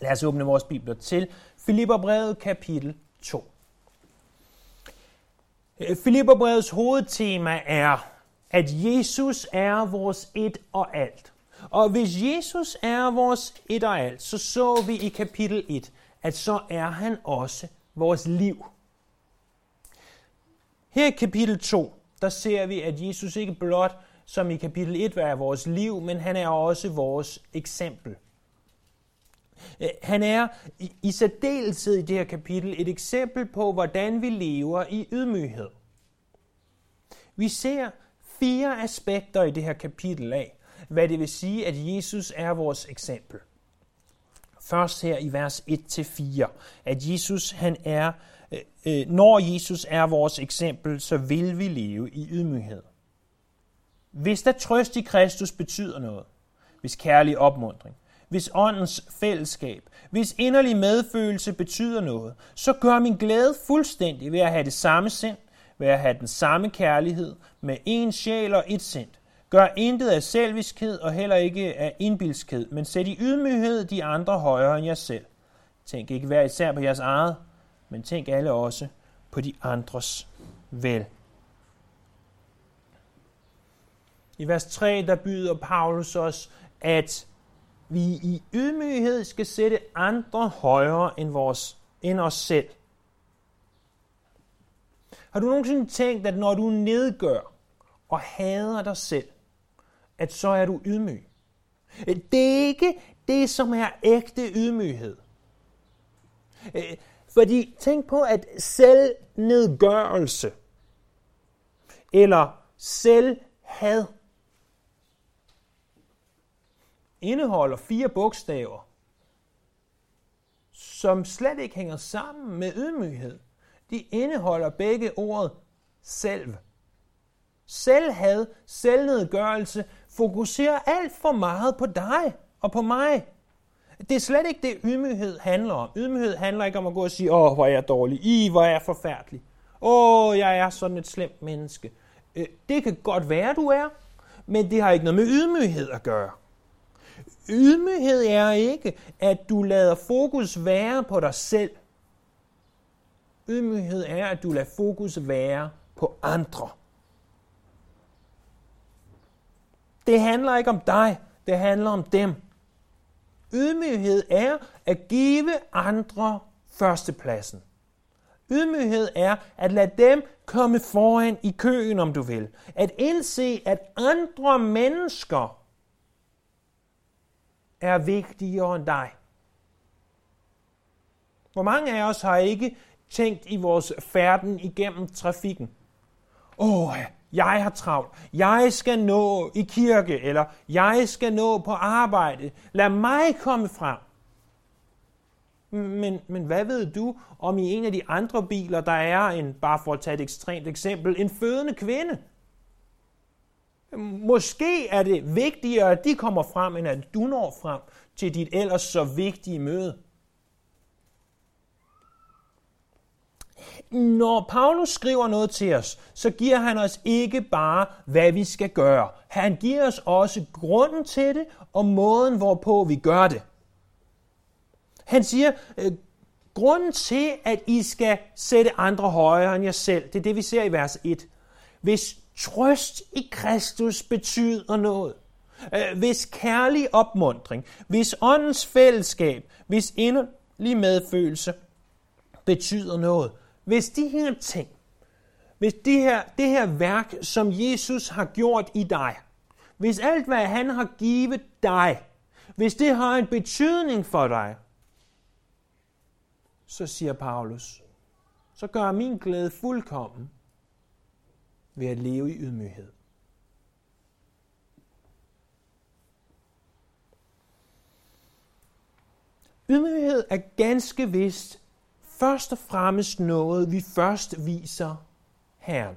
Lad os åbne vores bibler til Filipperbrevet kapitel 2. Øh, Filipperbrevets hovedtema er, at Jesus er vores et og alt. Og hvis Jesus er vores et og alt, så så vi i kapitel 1, at så er han også vores liv. Her i kapitel 2, der ser vi, at Jesus ikke blot som i kapitel 1 er vores liv, men han er også vores eksempel. Øh, han er i særdeleshed i det her kapitel et eksempel på, hvordan vi lever i ydmyghed. Vi ser fire aspekter i det her kapitel af, hvad det vil sige, at Jesus er vores eksempel. Først her i vers 1-4, at Jesus han er, øh, øh, når Jesus er vores eksempel, så vil vi leve i ydmyghed. Hvis der trøst i Kristus betyder noget, hvis kærlig opmundring, hvis åndens fællesskab, hvis inderlig medfølelse betyder noget, så gør min glæde fuldstændig ved at have det samme sind, ved at have den samme kærlighed, med en sjæl og et sind. Gør intet af selviskhed og heller ikke af indbilskhed, men sæt i ydmyghed de andre højere end jer selv. Tænk ikke hver især på jeres eget, men tænk alle også på de andres vel. I vers 3, der byder Paulus os, at vi i ydmyghed skal sætte andre højere end, vores, end os selv. Har du nogensinde tænkt, at når du nedgør og hader dig selv, at så er du ydmyg? Øh, det er ikke det, som er ægte ydmyghed. Øh, fordi tænk på, at selvnedgørelse eller selvhad indeholder fire bogstaver, som slet ikke hænger sammen med ydmyghed. De indeholder begge ordet selv. Selvhad, selvnedgørelse fokuserer alt for meget på dig og på mig. Det er slet ikke det, ydmyghed handler om. Ydmyghed handler ikke om at gå og sige, åh, hvor er jeg dårlig, i, hvor er jeg forfærdelig. Åh, jeg er sådan et slemt menneske. Øh, det kan godt være, du er, men det har ikke noget med ydmyghed at gøre. Ydmyghed er ikke, at du lader fokus være på dig selv. Ydmyghed er, at du lader fokus være på andre. Det handler ikke om dig, det handler om dem. Ydmyghed er at give andre førstepladsen. Ydmyghed er at lade dem komme foran i køen, om du vil. At indse, at andre mennesker er vigtigere end dig. Hvor mange af os har ikke tænkt i vores færden igennem trafikken? Åh, jeg har travlt. Jeg skal nå i kirke, eller jeg skal nå på arbejde. Lad mig komme frem. Men, men hvad ved du om i en af de andre biler, der er en, bare for at tage et ekstremt eksempel, en fødende kvinde? Måske er det vigtigere, at de kommer frem, end at du når frem til dit ellers så vigtige møde. Når Paulus skriver noget til os, så giver han os ikke bare, hvad vi skal gøre. Han giver os også grunden til det og måden, hvorpå vi gør det. Han siger, øh, grunden til, at I skal sætte andre højere end jer selv, det er det, vi ser i vers 1. Hvis trøst i Kristus betyder noget, øh, hvis kærlig opmundring, hvis åndens fællesskab, hvis inderlig medfølelse betyder noget, hvis de her ting, hvis det her, det her værk, som Jesus har gjort i dig, hvis alt, hvad han har givet dig, hvis det har en betydning for dig, så siger Paulus, så gør min glæde fuldkommen ved at leve i ydmyghed. Ydmyghed er ganske vist først og fremmest noget, vi først viser Herren.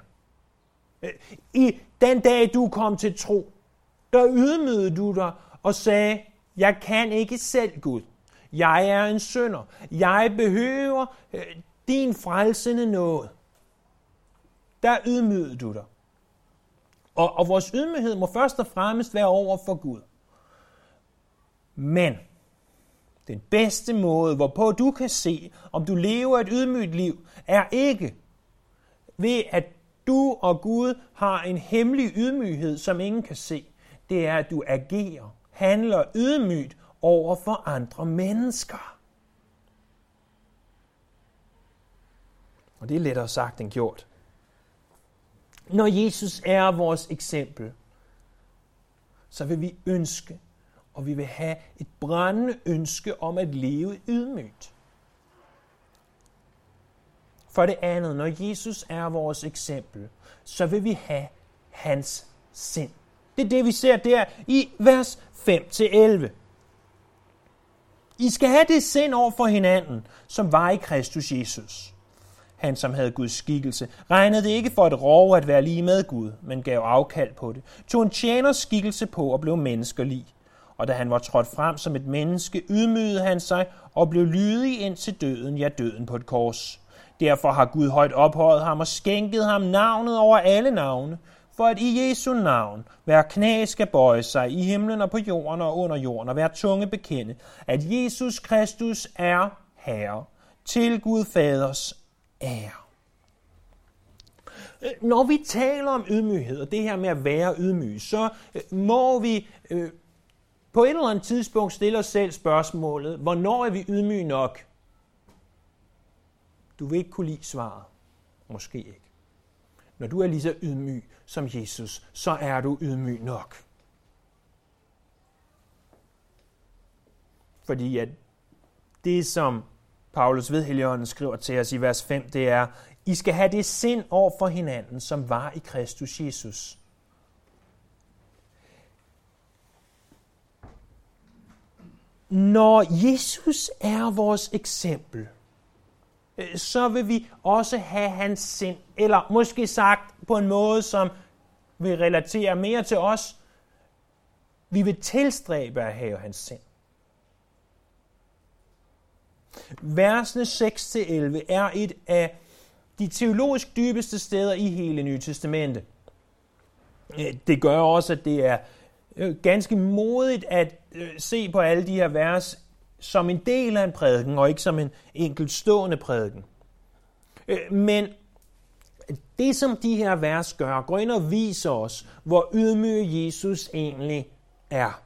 I den dag, du kom til tro, der ydmygede du dig og sagde, jeg kan ikke selv, Gud. Jeg er en synder. Jeg behøver øh, din frelsende nåde. Der ydmygede du dig. Og, og vores ydmyghed må først og fremmest være over for Gud. Men Den bedste måde, hvorpå du kan se, om du lever et ydmygt liv, er ikke ved, at du og Gud har en hemmelig ydmyghed, som ingen kan se. Det er, at du agerer, handler ydmygt over for andre mennesker. Og det er lettere sagt end gjort. Når Jesus er vores eksempel, så vil vi ønske, og vi vil have et brændende ønske om at leve ydmygt. For det andet, når Jesus er vores eksempel, så vil vi have hans sind. Det er det, vi ser der i vers 5-11. I skal have det sind over for hinanden, som var i Kristus Jesus. Han, som havde Guds skikkelse, regnede det ikke for et rov at være lige med Gud, men gav afkald på det. Tog en tjeners skikkelse på og blev menneskelig. Og da han var trådt frem som et menneske, ydmygede han sig og blev lydig ind til døden, ja døden på et kors. Derfor har Gud højt ophøjet ham og skænket ham navnet over alle navne, for at i Jesu navn hver knæ skal bøje sig i himlen og på jorden og under jorden, og hver tunge bekende, at Jesus Kristus er Herre til Gud Faders ære. Øh, når vi taler om ydmyghed, og det her med at være ydmyg, så øh, må vi øh, på et eller andet tidspunkt stille os selv spørgsmålet, hvornår er vi ydmyge nok? Du vil ikke kunne lide svaret. Måske ikke. Når du er lige så ydmyg som Jesus, så er du ydmyg nok. Fordi at det, som Paulus ved Helligånden skriver til os i vers 5, det er, I skal have det sind over for hinanden, som var i Kristus Jesus. Når Jesus er vores eksempel, øh, så vil vi også have hans sind. Eller måske sagt på en måde, som vil relatere mere til os. Vi vil tilstræbe at have hans sind. Versene 6-11 er et af de teologisk dybeste steder i hele Nye Testamente. Øh, det gør også, at det er øh, ganske modigt at øh, se på alle de her vers som en del af en prædiken, og ikke som en enkeltstående prædiken. Men det, som de her vers gør, går ind og viser os, hvor ydmyg Jesus egentlig er.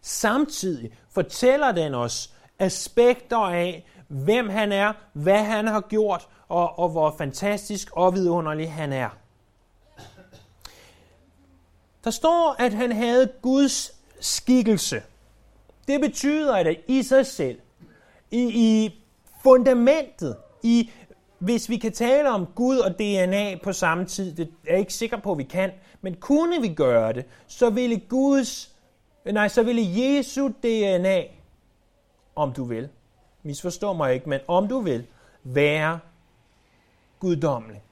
Samtidig fortæller den os aspekter af, hvem han er, hvad han har gjort, og, og hvor fantastisk og vidunderlig han er. Der står, at han havde Guds skikkelse – det betyder, at i sig selv, i, i fundamentet, i hvis vi kan tale om Gud og DNA på samme tid, det er jeg ikke sikker på, at vi kan, men kunne vi gøre det, så ville Guds, nej, så ville Jesu DNA, om du vil, misforstå mig ikke, men om du vil, være guddommelig.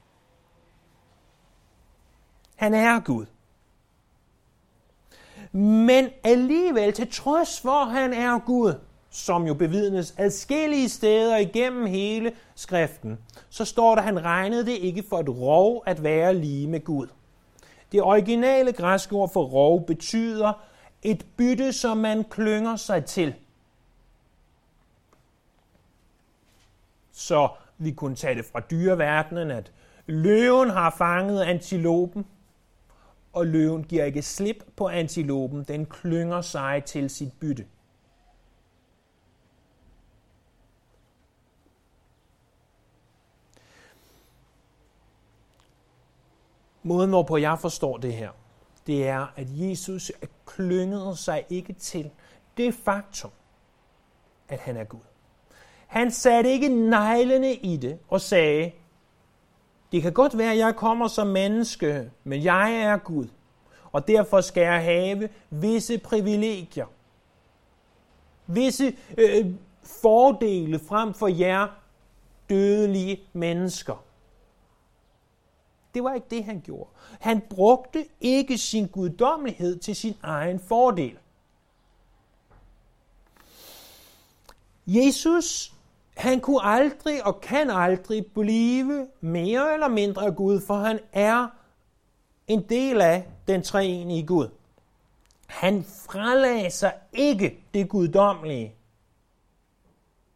Han er Gud. Men alligevel, til trods for, han er Gud, som jo bevidnes adskillige steder igennem hele skriften, så står der, at han regnede det ikke for et rov at være lige med Gud. Det originale græske ord for rov betyder et bytte, som man klynger sig til. Så vi kunne tage det fra dyreverdenen, at løven har fanget antilopen, og løven giver ikke slip på antilopen, den klynger sig til sit bytte. Måden, hvorpå jeg forstår det her, det er, at Jesus klyngede sig ikke til det faktum, at han er Gud. Han satte ikke neglene i det og sagde, det kan godt være, at jeg kommer som menneske, men jeg er Gud. Og derfor skal jeg have visse privilegier. Visse øh, fordele frem for jer dødelige mennesker. Det var ikke det, han gjorde. Han brugte ikke sin guddommelighed til sin egen fordel. Jesus han kunne aldrig og kan aldrig blive mere eller mindre Gud, for han er en del af den treenige Gud. Han fralagde sig ikke det guddommelige.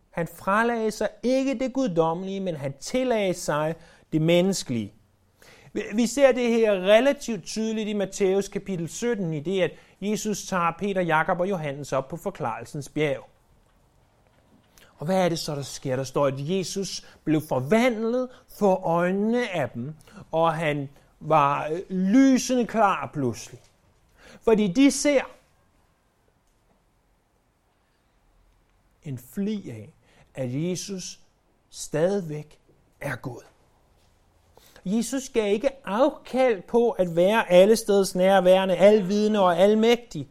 Han fralagde sig ikke det guddommelige, men han tillagde sig det menneskelige. Vi ser det her relativt tydeligt i Matthæus kapitel 17, i det, at Jesus tager Peter, Jakob og Johannes op på forklarelsens bjerg. Og hvad er det så, der sker? Der står, at Jesus blev forvandlet for øjnene af dem, og han var øh, lysende klar pludselig. Fordi de ser en fli af, at Jesus stadigvæk er god. Jesus gav ikke afkald på at være alle steds nærværende, alvidende og almægtig.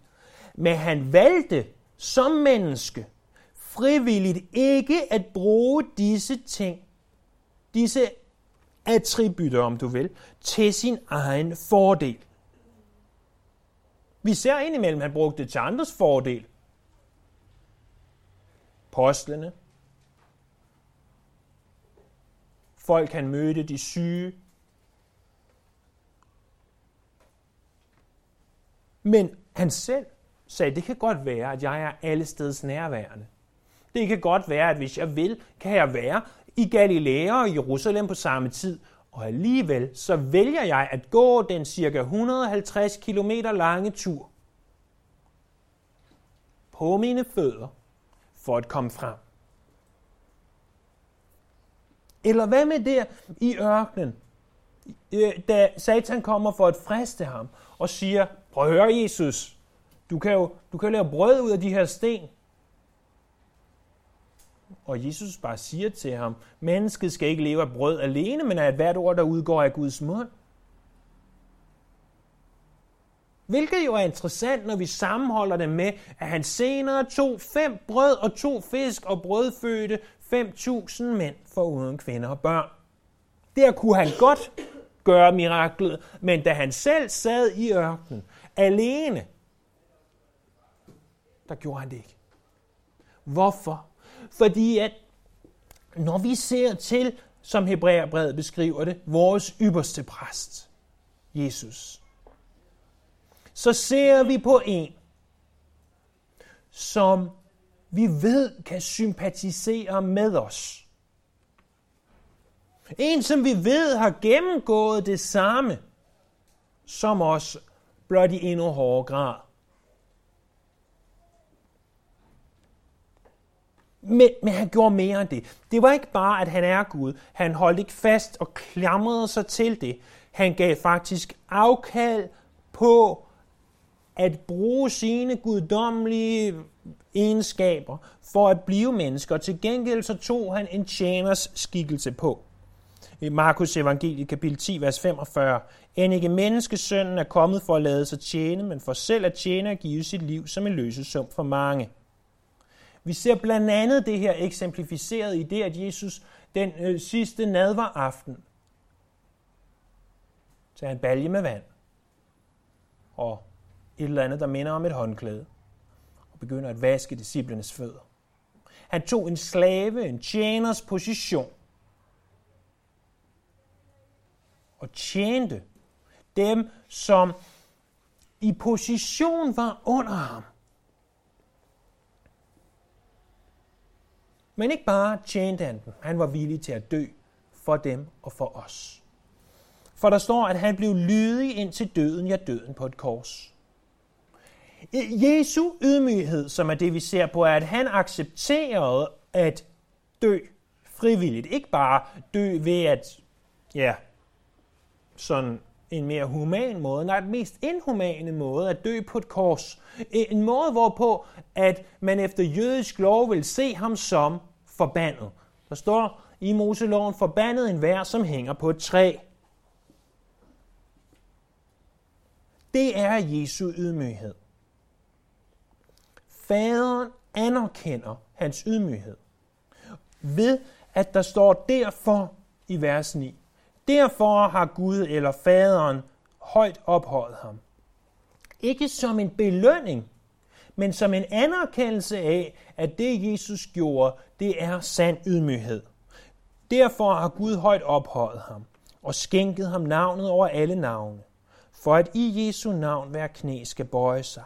Men han valgte som menneske frivilligt ikke at bruge disse ting, disse attributter, om du vil, til sin egen fordel. Vi ser indimellem, at han brugte det til andres fordel. Postlene. Folk han mødte, de syge. Men han selv sagde, det kan godt være, at jeg er alle steds nærværende. Det kan godt være, at hvis jeg vil, kan jeg være i Galilea og Jerusalem på samme tid. Og alligevel så vælger jeg at gå den cirka 150 km lange tur på mine fødder for at komme frem. Eller hvad med der i ørkenen, øh, da Satan kommer for at friste ham og siger, prøv at høre Jesus, du kan jo du kan lave brød ud af de her sten. Og Jesus bare siger til ham, mennesket skal ikke leve af brød alene, men af hvert ord, der udgår af Guds mund. Hvilket jo er interessant, når vi sammenholder det med, at han senere tog fem brød og to fisk og brødfødte 5.000 mænd for uden kvinder og børn. Der kunne han godt gøre miraklet, men da han selv sad i ørkenen, alene, der gjorde han det ikke. Hvorfor? Fordi at når vi ser til, som Hebræerbrevet beskriver det, vores ypperste præst, Jesus, så ser vi på en, som vi ved kan sympatisere med os. En, som vi ved har gennemgået det samme som os, blot i endnu hårdere grad. Men, men han gjorde mere end det. Det var ikke bare, at han er Gud. Han holdt ikke fast og klamrede sig til det. Han gav faktisk afkald på at bruge sine guddommelige egenskaber for at blive mennesker. Til gengæld så tog han en tjeners skikkelse på. I Markus evangeliet kapitel 10, vers 45. End ikke menneskesønnen er kommet for at lade sig tjene, men for selv at tjene og give sit liv som en løsesum for mange. Vi ser blandt andet det her eksemplificeret i det, at Jesus den øh, sidste nadvar aften tager en balje med vand og et eller andet, der minder om et håndklæde, og begynder at vaske disciplenes fødder. Han tog en slave, en tjeners position, og tjente dem, som i position var under ham. Men ikke bare tjente han dem, han var villig til at dø for dem og for os. For der står, at han blev lydig ind til døden, ja døden på et kors. Jesu ydmyghed, som er det, vi ser på, er, at han accepterede at dø frivilligt. Ikke bare dø ved at, ja, sådan en mere human måde, nej, den mest inhumane måde at dø på et kors. En måde, hvorpå at man efter jødisk lov vil se ham som forbandet. Der står i Moseloven, forbandet en vær, som hænger på et træ. Det er Jesu ydmyghed. Faderen anerkender hans ydmyghed ved, at der står derfor i vers 9. Derfor har Gud eller faderen højt ophøjet ham. Ikke som en belønning, men som en anerkendelse af, at det Jesus gjorde, det er sand ydmyghed. Derfor har Gud højt ophøjet ham og skænket ham navnet over alle navne, for at i Jesu navn hver knæ skal bøje sig,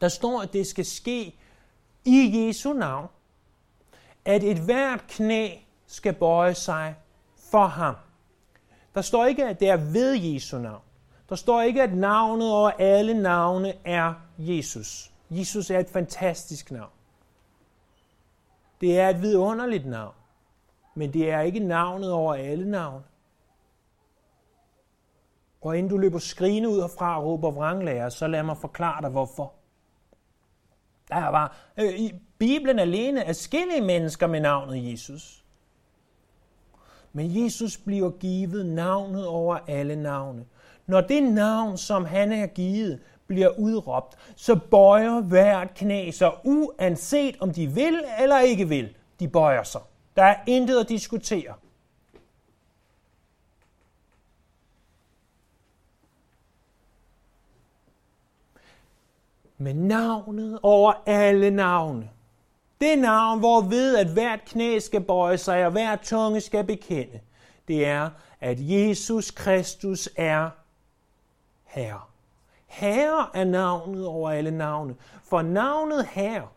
Der står, at det skal ske i Jesu navn, at et hvert knæ skal bøje sig for ham. Der står ikke, at det er ved Jesu navn. Der står ikke, at navnet over alle navne er Jesus. Jesus er et fantastisk navn. Det er et vidunderligt navn, men det er ikke navnet over alle navne. Og inden du løber skrigende ud herfra og råber vranglærer, så lad mig forklare dig, hvorfor. Der var øh, i Bibelen alene er skille mennesker med navnet Jesus. Men Jesus bliver givet navnet over alle navne. Når det navn, som han er givet, bliver udråbt, så bøjer hvert knæ sig, uanset om de vil eller ikke vil. De bøjer sig. Der er intet at diskutere. Men navnet over alle navne. Det navn, hvor ved, at hvert knæ skal bøje sig, og hver tunge skal bekende, det er, at Jesus Kristus er Herre. Herre er navnet over alle navne. For navnet Herre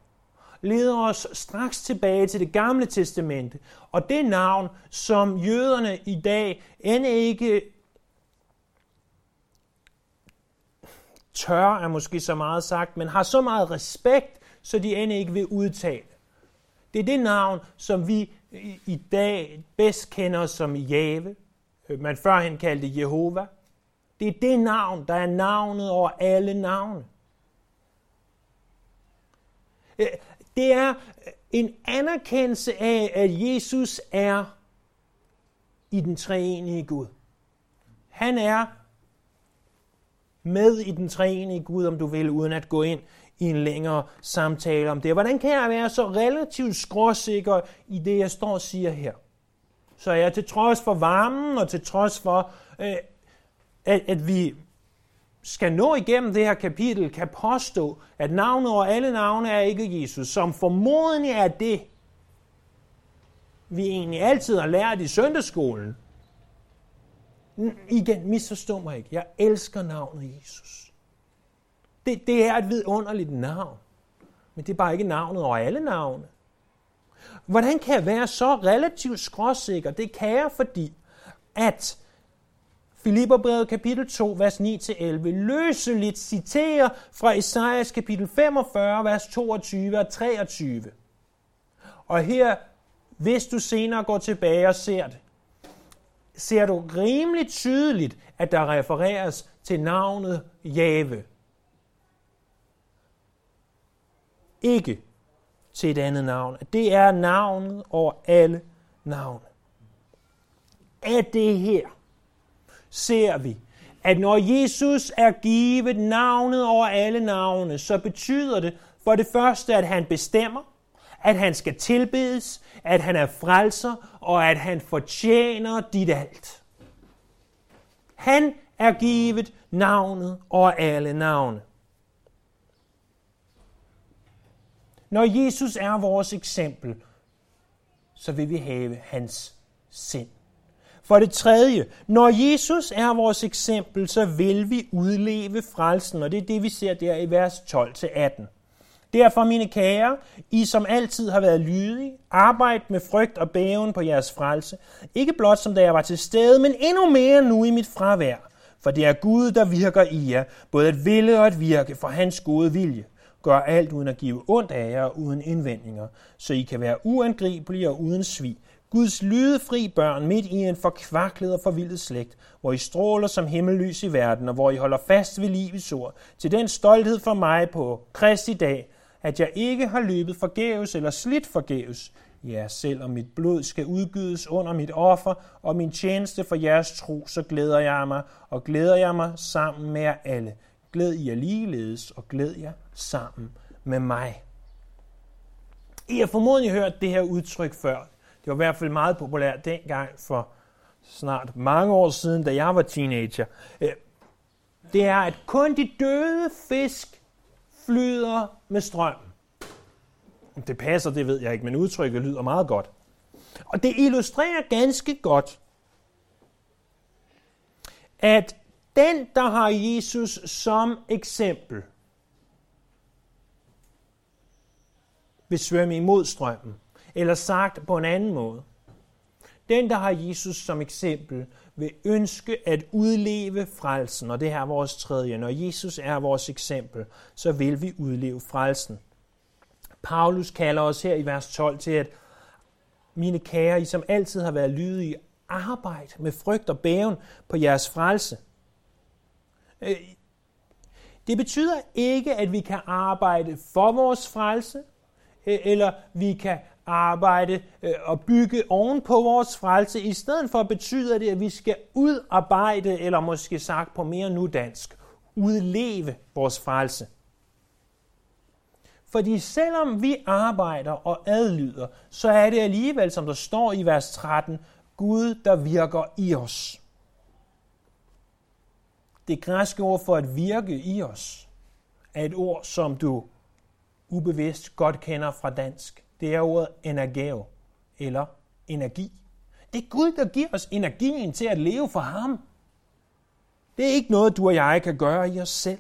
leder os straks tilbage til det gamle testamente. Og det navn, som jøderne i dag end ikke tør er måske så meget sagt, men har så meget respekt, så de end ikke vil udtale. Det er det navn, som vi i dag bedst kender som Jave. Øh, man førhen kaldte Jehova. Det er det navn, der er navnet over alle navne. Øh, det er øh, en anerkendelse af, at Jesus er i den treenige Gud. Han er med i den treenige Gud, om du vil, uden at gå ind i en længere samtale om det. Hvordan kan jeg være så relativt skråsikker i det, jeg står og siger her? Så jeg til trods for varmen og til trods for, øh, at, at vi skal nå igennem det her kapitel, kan påstå, at navnet over alle navne er ikke Jesus, som formodentlig er det, vi egentlig altid har lært i søndagsskolen. Igen, misforstå mig ikke. Jeg elsker navnet Jesus. Det, det er et vidunderligt navn. Men det er bare ikke navnet over alle navne. Hvordan kan jeg være så relativt skråsikker? Det kan jeg, fordi at Filipperbrevet kapitel 2, vers 9-11, løseligt citerer fra Esajas kapitel 45, vers 22 og 23. Og her, hvis du senere går tilbage og ser det, ser du rimelig tydeligt, at der refereres til navnet Jave. Ikke til et andet navn. Det er navnet over alle navne. Af det her ser vi, at når Jesus er givet navnet over alle navne, så betyder det for det første, at han bestemmer, at han skal tilbedes, at han er frelser, og at han fortjener dit alt. Han er givet navnet over alle navne. Når Jesus er vores eksempel, så vil vi have hans sind. For det tredje, når Jesus er vores eksempel, så vil vi udleve frelsen, og det er det, vi ser der i vers 12-18. Derfor, mine kære, I som altid har været lydige, arbejd med frygt og bæven på jeres frelse, ikke blot som da jeg var til stede, men endnu mere nu i mit fravær. For det er Gud, der virker i jer, både at ville og at virke for hans gode vilje. Gør alt uden at give ondt af jer og uden indvendinger, så I kan være uangribelige og uden svig. Guds lydefri børn midt i en forkvaklet og forvildet slægt, hvor I stråler som himmellys i verden, og hvor I holder fast ved livets ord, til den stolthed for mig på Kristi dag, at jeg ikke har løbet forgæves eller slidt forgæves. Ja, selvom mit blod skal udgydes under mit offer og min tjeneste for jeres tro, så glæder jeg mig, og glæder jeg mig sammen med jer alle. Glæd jer ligeledes, og glæd jer sammen med mig. I har formodentlig hørt det her udtryk før. Det var i hvert fald meget populært dengang for snart mange år siden, da jeg var teenager. Øh, det er, at kun de døde fisk flyder med strøm. Det passer, det ved jeg ikke, men udtrykket lyder meget godt. Og det illustrerer ganske godt, at den, der har Jesus som eksempel, vil svømme imod strømmen. Eller sagt på en anden måde. Den, der har Jesus som eksempel, vil ønske at udleve frelsen. Og det her er vores tredje. Når Jesus er vores eksempel, så vil vi udleve frelsen. Paulus kalder os her i vers 12 til, at mine kære, I som altid har været lydige, arbejde med frygt og bæven på jeres frelse. Øh, det betyder ikke, at vi kan arbejde for vores frelse, øh, eller vi kan arbejde øh, og bygge oven på vores frelse. I stedet for betyder det, at vi skal udarbejde, eller måske sagt på mere nu dansk, udleve vores frelse. Fordi selvom vi arbejder og adlyder, så er det alligevel, som der står i vers 13, Gud, der virker i os. Det græske ord for at virke i os er et ord, som du ubevidst godt kender fra dansk. Det er ordet energeo, eller energi. Det er Gud, der giver os energien til at leve for ham. Det er ikke noget, du og jeg kan gøre i os selv.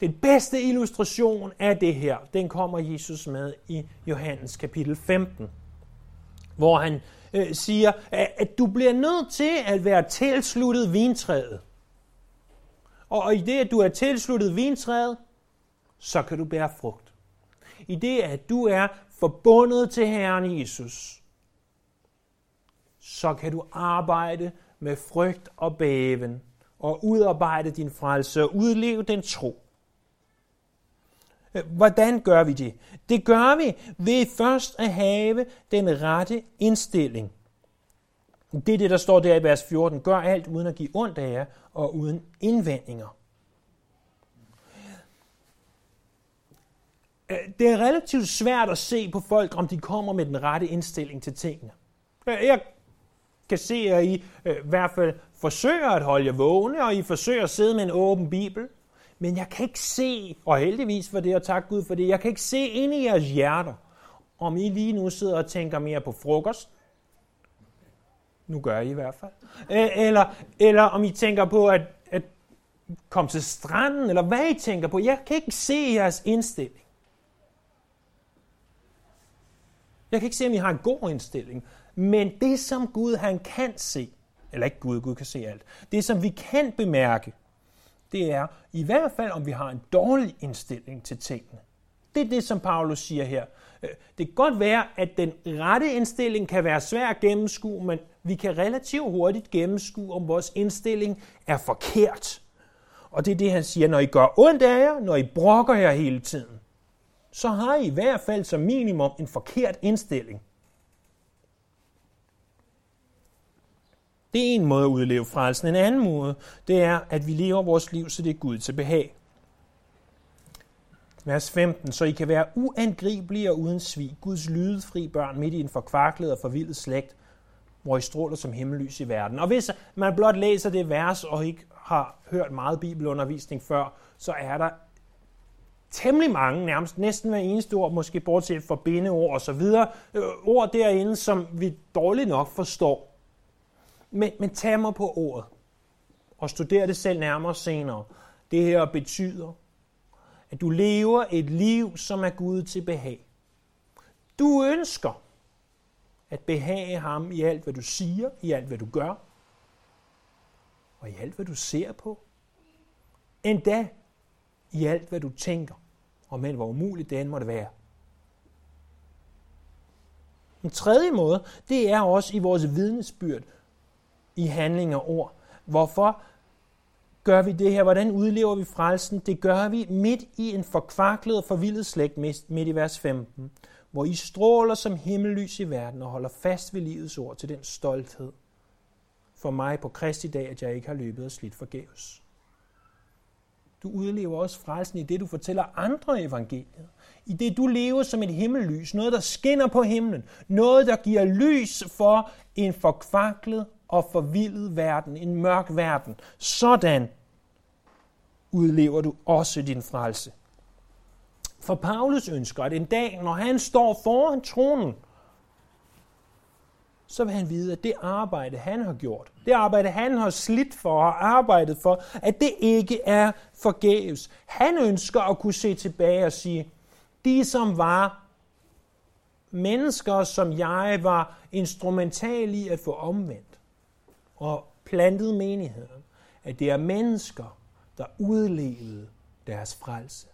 Den bedste illustration af det her, den kommer Jesus med i Johannes kapitel 15, hvor han øh, siger, at, at du bliver nødt til at være tilsluttet vintræet. Og, og i det, at du er tilsluttet vintræet, så kan du bære frugt. I det, at du er forbundet til Herren Jesus, så kan du arbejde med frygt og bæven og udarbejde din frelse og udleve den tro. Øh, hvordan gør vi det? Det gør vi ved først at have den rette indstilling. Det er det, der står der i vers 14. Gør alt uden at give ondt af jer og uden indvendinger. Øh, det er relativt svært at se på folk, om de kommer med den rette indstilling til tingene. Øh, jeg kan se, at I i hvert fald forsøger at holde jer vågne, og I forsøger at sidde med en åben bibel. Men jeg kan ikke se, og heldigvis for det, og tak Gud for det, jeg kan ikke se ind i jeres hjerter, om I lige nu sidder og tænker mere på frokost. Nu gør I i hvert fald. Eller, eller om I tænker på at, at komme til stranden, eller hvad I tænker på. Jeg kan ikke se jeres indstilling. Jeg kan ikke se, om I har en god indstilling. Men det, som Gud han kan se, eller ikke Gud, Gud kan se alt, det, som vi kan bemærke, det er i hvert fald, om vi har en dårlig indstilling til tingene. Det er det, som Paulus siger her. Øh, det kan godt være, at den rette indstilling kan være svær at gennemskue, men vi kan relativt hurtigt gennemskue, om vores indstilling er forkert. Og det er det, han siger, når I gør ondt af jer, når I brokker jer hele tiden, så har I i hvert fald som minimum en forkert indstilling. Det er en måde at udleve frelsen. En anden måde, det er, at vi lever vores liv, så det er Gud til behag. Vers 15. Så I kan være uangribelige og uden svig, Guds lydefri børn midt i en forkvaklet og forvildet slægt, hvor I stråler som himmellys i verden. Og hvis man blot læser det vers og ikke har hørt meget bibelundervisning før, så er der temmelig mange, nærmest næsten hver eneste ord, måske bortset fra bindeord og så videre, øh, ord derinde, som vi dårligt nok forstår. Men, men tag mig på ordet og studer det selv nærmere senere. Det her betyder, at du lever et liv, som er Gud til behag. Du ønsker at behage ham i alt, hvad du siger, i alt, hvad du gør, og i alt, hvad du ser på. Endda i alt, hvad du tænker, og men hvor umuligt det end måtte være. En tredje måde, det er også i vores vidnesbyrd i handling og ord. Hvorfor gør vi det her? Hvordan udlever vi frelsen? Det gør vi midt i en forkvaklet og forvildet slægt midt i vers 15, hvor I stråler som himmellys i verden og holder fast ved livets ord til den stolthed for mig på Kristi dag, at jeg ikke har løbet og slidt forgæves. Du udlever også frelsen i det, du fortæller andre evangeliet. I det, du lever som et himmellys. Noget, der skinner på himlen. Noget, der giver lys for en forkvaklet og forvildet verden, en mørk verden. Sådan udlever du også din frelse. For Paulus ønsker, at en dag, når han står foran tronen, så vil han vide, at det arbejde, han har gjort, det arbejde, han har slidt for og arbejdet for, at det ikke er forgæves. Han ønsker at kunne se tilbage og sige, De, som var mennesker, som jeg var instrumental i at få omvendt og plantet menigheden, at det er mennesker, der udlevede deres frelse.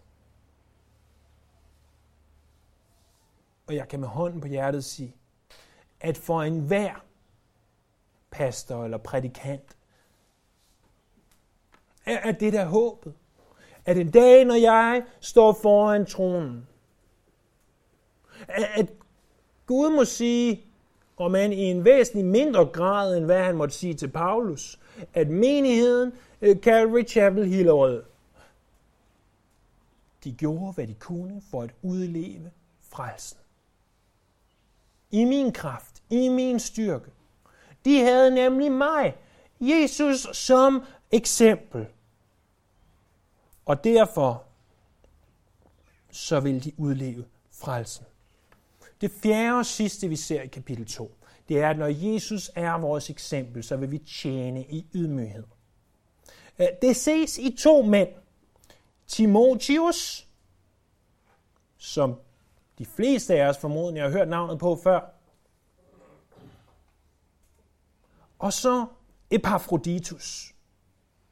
Og jeg kan med hånden på hjertet sige, at for enhver pastor eller prædikant, er det der håbet. At en dag, når jeg står foran tronen, at Gud må sige, og man i en væsentlig mindre grad, end hvad han måtte sige til Paulus, at menigheden øh, Calvary Chapel Hillerød, de gjorde, hvad de kunne for at udleve frelsen. I min kraft, i min styrke. De havde nemlig mig, Jesus, som eksempel. Og derfor så vil de udleve frelsen. Det fjerde og sidste, vi ser i kapitel 2, det er, at når Jesus er vores eksempel, så vil vi tjene i ydmyghed. Øh, det ses i to mænd. Timotheus, som de fleste af os formodentlig har hørt navnet på før. Og så Epafroditus,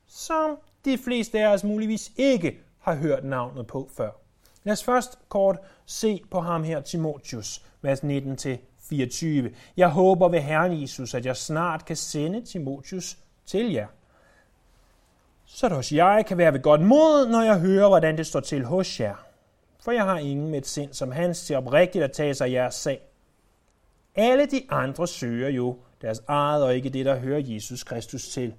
som de fleste af os muligvis ikke har hørt navnet på før. Lad os først kort se på ham her, Timotheus, vers 19-24. Jeg håber ved Herren Jesus, at jeg snart kan sende Timotheus til jer. Så det også jeg kan være ved godt mod, når jeg hører, hvordan det står til hos jer. For jeg har ingen med et sind som hans til oprigtigt at tage sig jeres sag. Alle de andre søger jo deres eget og ikke det, der hører Jesus Kristus til.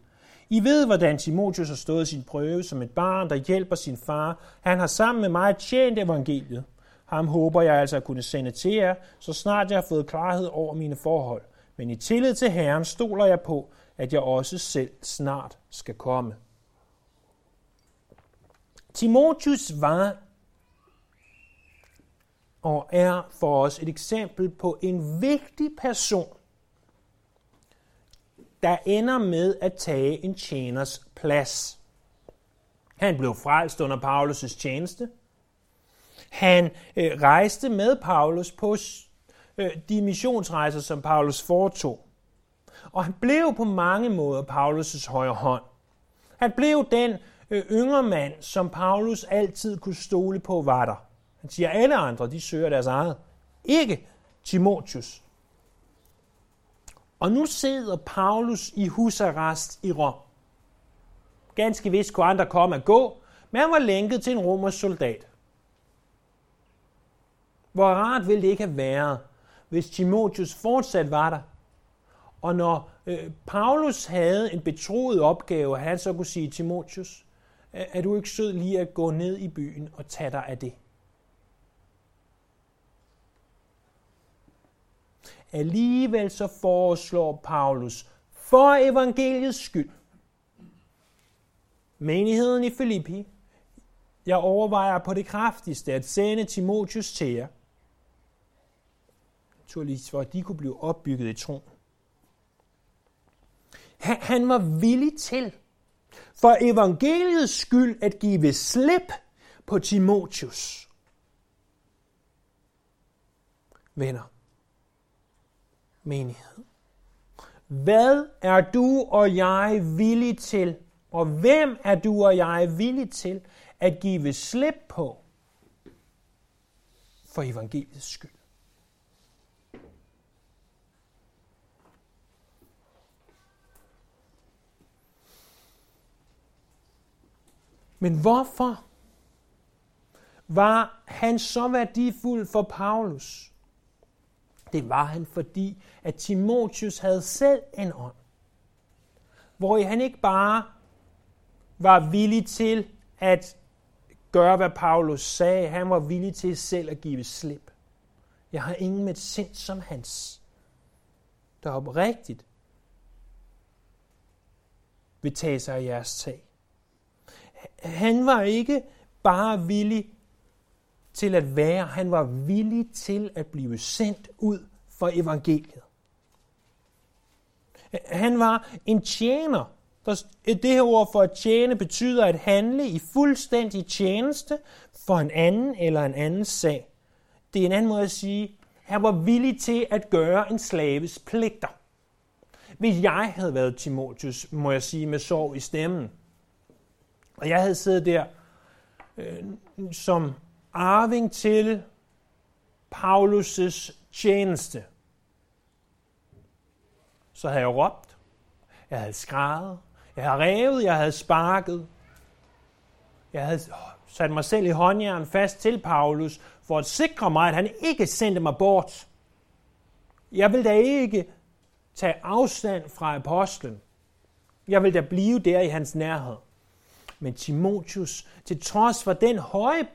I ved, hvordan Timotheus har stået sin prøve som et barn, der hjælper sin far. Han har sammen med mig tjent evangeliet. Ham håber jeg altså at kunne sende til jer, så snart jeg har fået klarhed over mine forhold. Men i tillid til Herren stoler jeg på, at jeg også selv snart skal komme. Timotheus var og er for os et eksempel på en vigtig person, der ender med at tage en tjeners plads. Han blev frelst under Paulus' tjeneste. Han øh, rejste med Paulus på øh, de missionsrejser, som Paulus foretog. Og han blev på mange måder Paulus' højre hånd. Han blev den øh, yngre mand, som Paulus altid kunne stole på var der. Han siger, at alle andre, de søger deres eget. Ikke Timotheus. Og nu sidder Paulus i husarrest i Rom. Ganske vist kunne andre komme og gå, men han var lænket til en romersk soldat. Hvor rart ville det ikke have været, hvis Timotheus fortsat var der. Og når øh, Paulus havde en betroet opgave, han så kunne sige, Timotheus, er du ikke sød lige at gå ned i byen og tage dig af det? Alligevel så foreslår Paulus for evangeliets skyld, menigheden i Filippi, jeg overvejer på det kraftigste at sende Timotheus til jer, naturligvis for at de kunne blive opbygget i troen. Han var villig til for evangeliets skyld at give slip på Timotheus. Venner, menighed. Hvad er du og jeg villig til, og hvem er du og jeg villig til at give slip på for evangeliets skyld? Men hvorfor var han så værdifuld for Paulus? Det var han, fordi at Timotheus havde selv en ånd, hvor han ikke bare var villig til at gøre, hvad Paulus sagde. Han var villig til selv at give slip. Jeg har ingen med et sind som hans, der oprigtigt vil tage sig af jeres tag. Han var ikke bare villig til at være, han var villig til at blive sendt ud for evangeliet. Han var en tjener det her ord for at tjene betyder at handle i fuldstændig tjeneste for en anden eller en anden sag. Det er en anden måde at sige, han var villig til at gøre en slaves pligter. Hvis jeg havde været Timotius, må jeg sige med sorg i stemmen, og jeg havde siddet der øh, som arving til Paulus' tjeneste, så havde jeg råbt, jeg havde skrevet, jeg havde revet, jeg havde sparket, jeg havde sat mig selv i håndjern fast til Paulus, for at sikre mig, at han ikke sendte mig bort. Jeg vil da ikke tage afstand fra apostlen. Jeg vil da blive der i hans nærhed. Men Timotius, til trods for den høje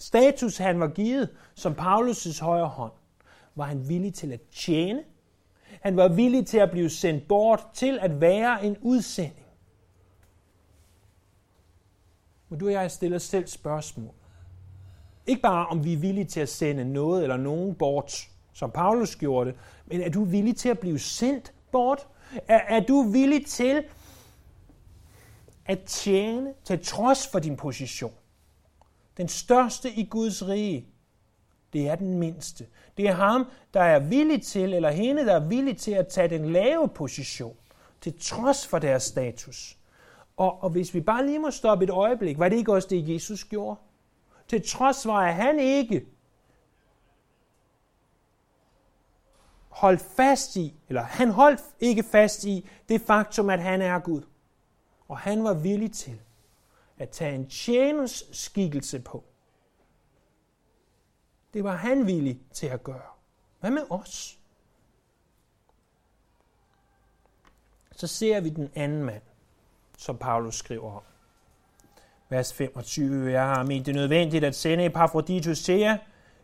status, han var givet som Paulus' højre hånd, var han villig til at tjene. Han var villig til at blive sendt bort til at være en udsending. Men du og jeg stiller selv spørgsmål. Ikke bare om vi er villige til at sende noget eller nogen bort, som Paulus gjorde det, men er du villig til at blive sendt bort? Er, er du villig til at tjene til trods for din position? Den største i Guds rige, det er den mindste. Det er ham, der er villig til, eller hende, der er villig til at tage den lave position, til trods for deres status. Og, og hvis vi bare lige må stoppe et øjeblik, var det ikke også det, Jesus gjorde? Til trods for, at han ikke holdt fast i, eller han holdt ikke fast i det faktum, at han er Gud. Og han var villig til at tage en tjeners skikkelse på. Det var han villig til at gøre. Hvad med os? Så ser vi den anden mand, som Paulus skriver om. Vers 25. Jeg har ment det nødvendigt at sende Epafroditus til jer,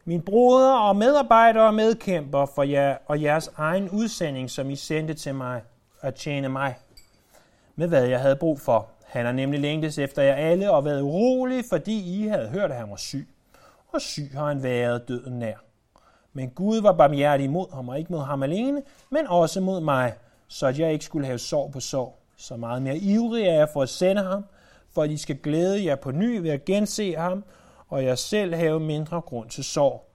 min broder og medarbejder og medkæmper for jer og jeres egen udsending, som I sendte til mig at tjene mig. Med hvad jeg havde brug for. Han har nemlig længtes efter jer alle og været urolig, fordi I havde hørt, at han var syg. Og syg har han været døden nær. Men Gud var barmhjertig mod ham, og ikke mod ham alene, men også mod mig, så at jeg ikke skulle have sorg på sorg. Så meget mere ivrig er jeg for at sende ham, for at I skal glæde jer på ny ved at gense ham, og jeg selv have mindre grund til sorg.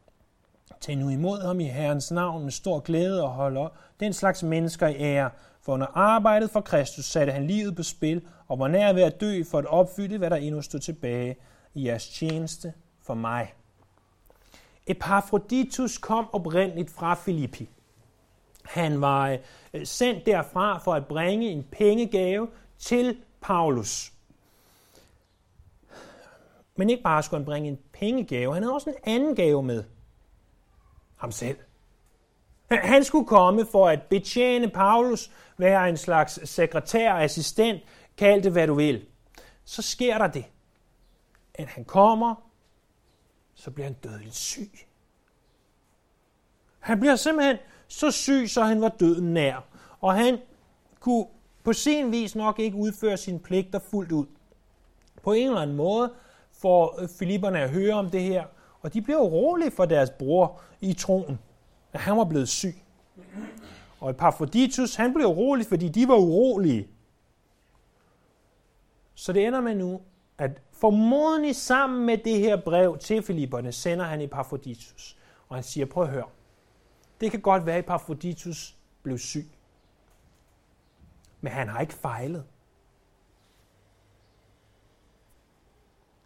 Tag nu imod ham i Herrens navn med stor glæde og holder den slags mennesker i ære, for under arbejdet for Kristus satte han livet på spil og var nær ved at dø for at opfylde, hvad der endnu stod tilbage i jeres tjeneste for mig. Epaphroditus kom oprindeligt fra Filippi. Han var øh, sendt derfra for at bringe en pengegave til Paulus. Men ikke bare skulle han bringe en pengegave, han havde også en anden gave med. Ham selv. Han skulle komme for at betjene Paulus, være en slags sekretær, assistent, kald det hvad du vil. Så sker der det, at han kommer, så bliver han dødeligt syg. Han bliver simpelthen så syg, så han var døden nær. Og han kunne på sin vis nok ikke udføre sine pligter fuldt ud. På en eller anden måde får Filipperne at høre om det her, og de bliver urolige for deres bror i troen, at han var blevet syg. Og Epaphroditus, han blev urolig, fordi de var urolige. Så det ender med nu, at formodentlig sammen med det her brev til Filipperne, sender han Epaphroditus. Og han siger, prøv at høre, det kan godt være, at Epaphroditus blev syg. Men han har ikke fejlet.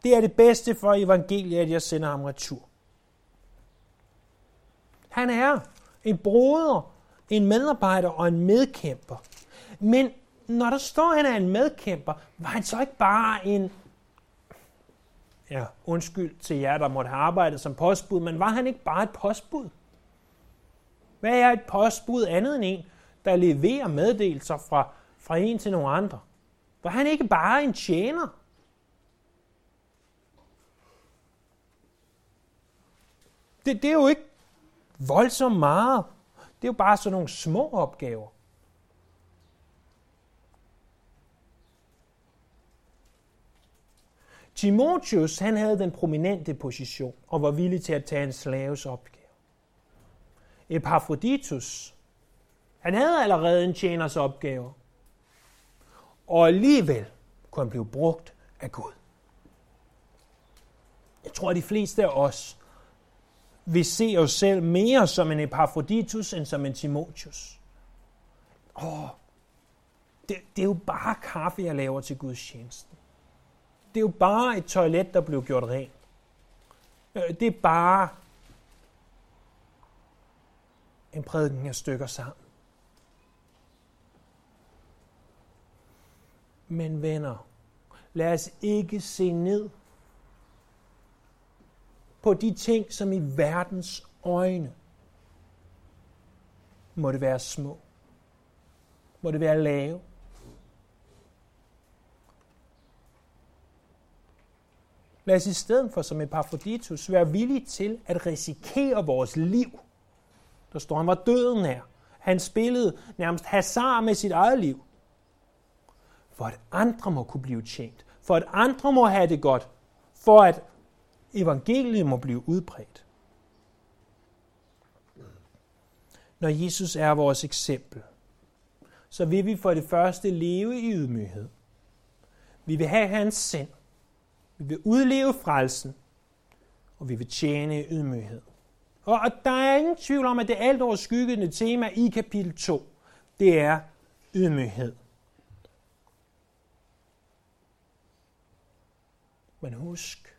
Det er det bedste for evangeliet, at jeg sender ham retur. Han er en broder, en medarbejder og en medkæmper. Men når der står, at han er en medkæmper, var han så ikke bare en, ja, undskyld til jer, der måtte have arbejdet som postbud, men var han ikke bare et postbud? Hvad er et postbud andet end en, der leverer meddelelser fra, fra en til nogle andre? Var han ikke bare en tjener? Det, det er jo ikke voldsomt meget. Det er jo bare sådan nogle små opgaver. Timotheus, han havde den prominente position og var villig til at tage en slaves opgave. Epafroditus, han havde allerede en tjeners opgave. og alligevel kunne han blive brugt af Gud. Jeg tror, at de fleste af os vil se os selv mere som en Epaphroditus end som en Timotius. Åh, det, det er jo bare kaffe, jeg laver til Guds tjeneste. Det er jo bare et toilet, der blev gjort rent. Øh, det er bare en prædiken af stykker sammen. Men venner, lad os ikke se ned på de ting, som i verdens øjne må det være små. Må det være lave. Lad os i stedet for som Epaphroditus være villige til at risikere vores liv. Der står, han var døden her. Han spillede nærmest hasard med sit eget liv. For at andre må kunne blive tjent. For at andre må have det godt. For at evangeliet må blive udbredt. Når Jesus er vores eksempel, så vil vi for det første leve i ydmyghed. Vi vil have hans sind. Vi vil udleve frelsen, og vi vil tjene i ydmyghed. Og der er ingen tvivl om, at det alt overskyggende tema i kapitel 2, det er ydmyghed. Men husk,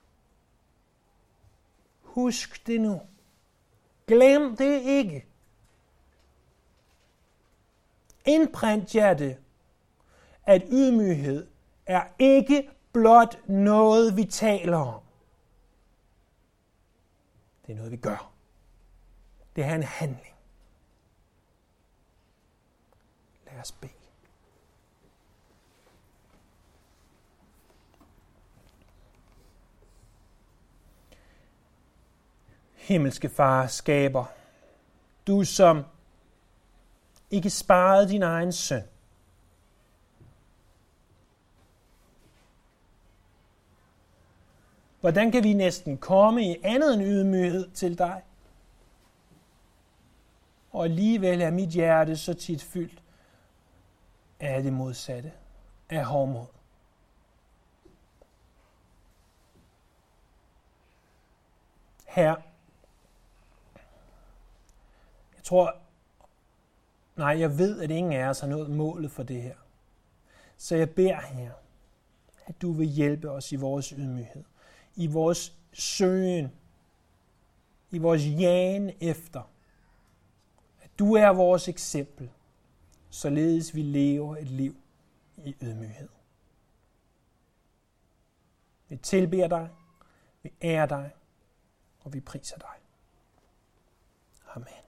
husk det nu. Glem det ikke. Indprint jer det, at ydmyghed er ikke blot noget, vi taler om. Det er noget, vi gør. Det er en handling. Lad os bede. Himmelske Far, skaber, du som ikke sparede din egen søn, Hvordan kan vi næsten komme i andet end ydmyghed til dig? Og alligevel er mit hjerte så tit fyldt af det modsatte, af hårdmod. Her, tror, nej, jeg ved, at ingen af os har nået målet for det her. Så jeg beder her, at du vil hjælpe os i vores ydmyghed i vores søgen, i vores jagen efter, at du er vores eksempel, således vi lever et liv i ydmyghed. Vi tilbeder dig, vi ærer dig, og vi priser dig. Amen.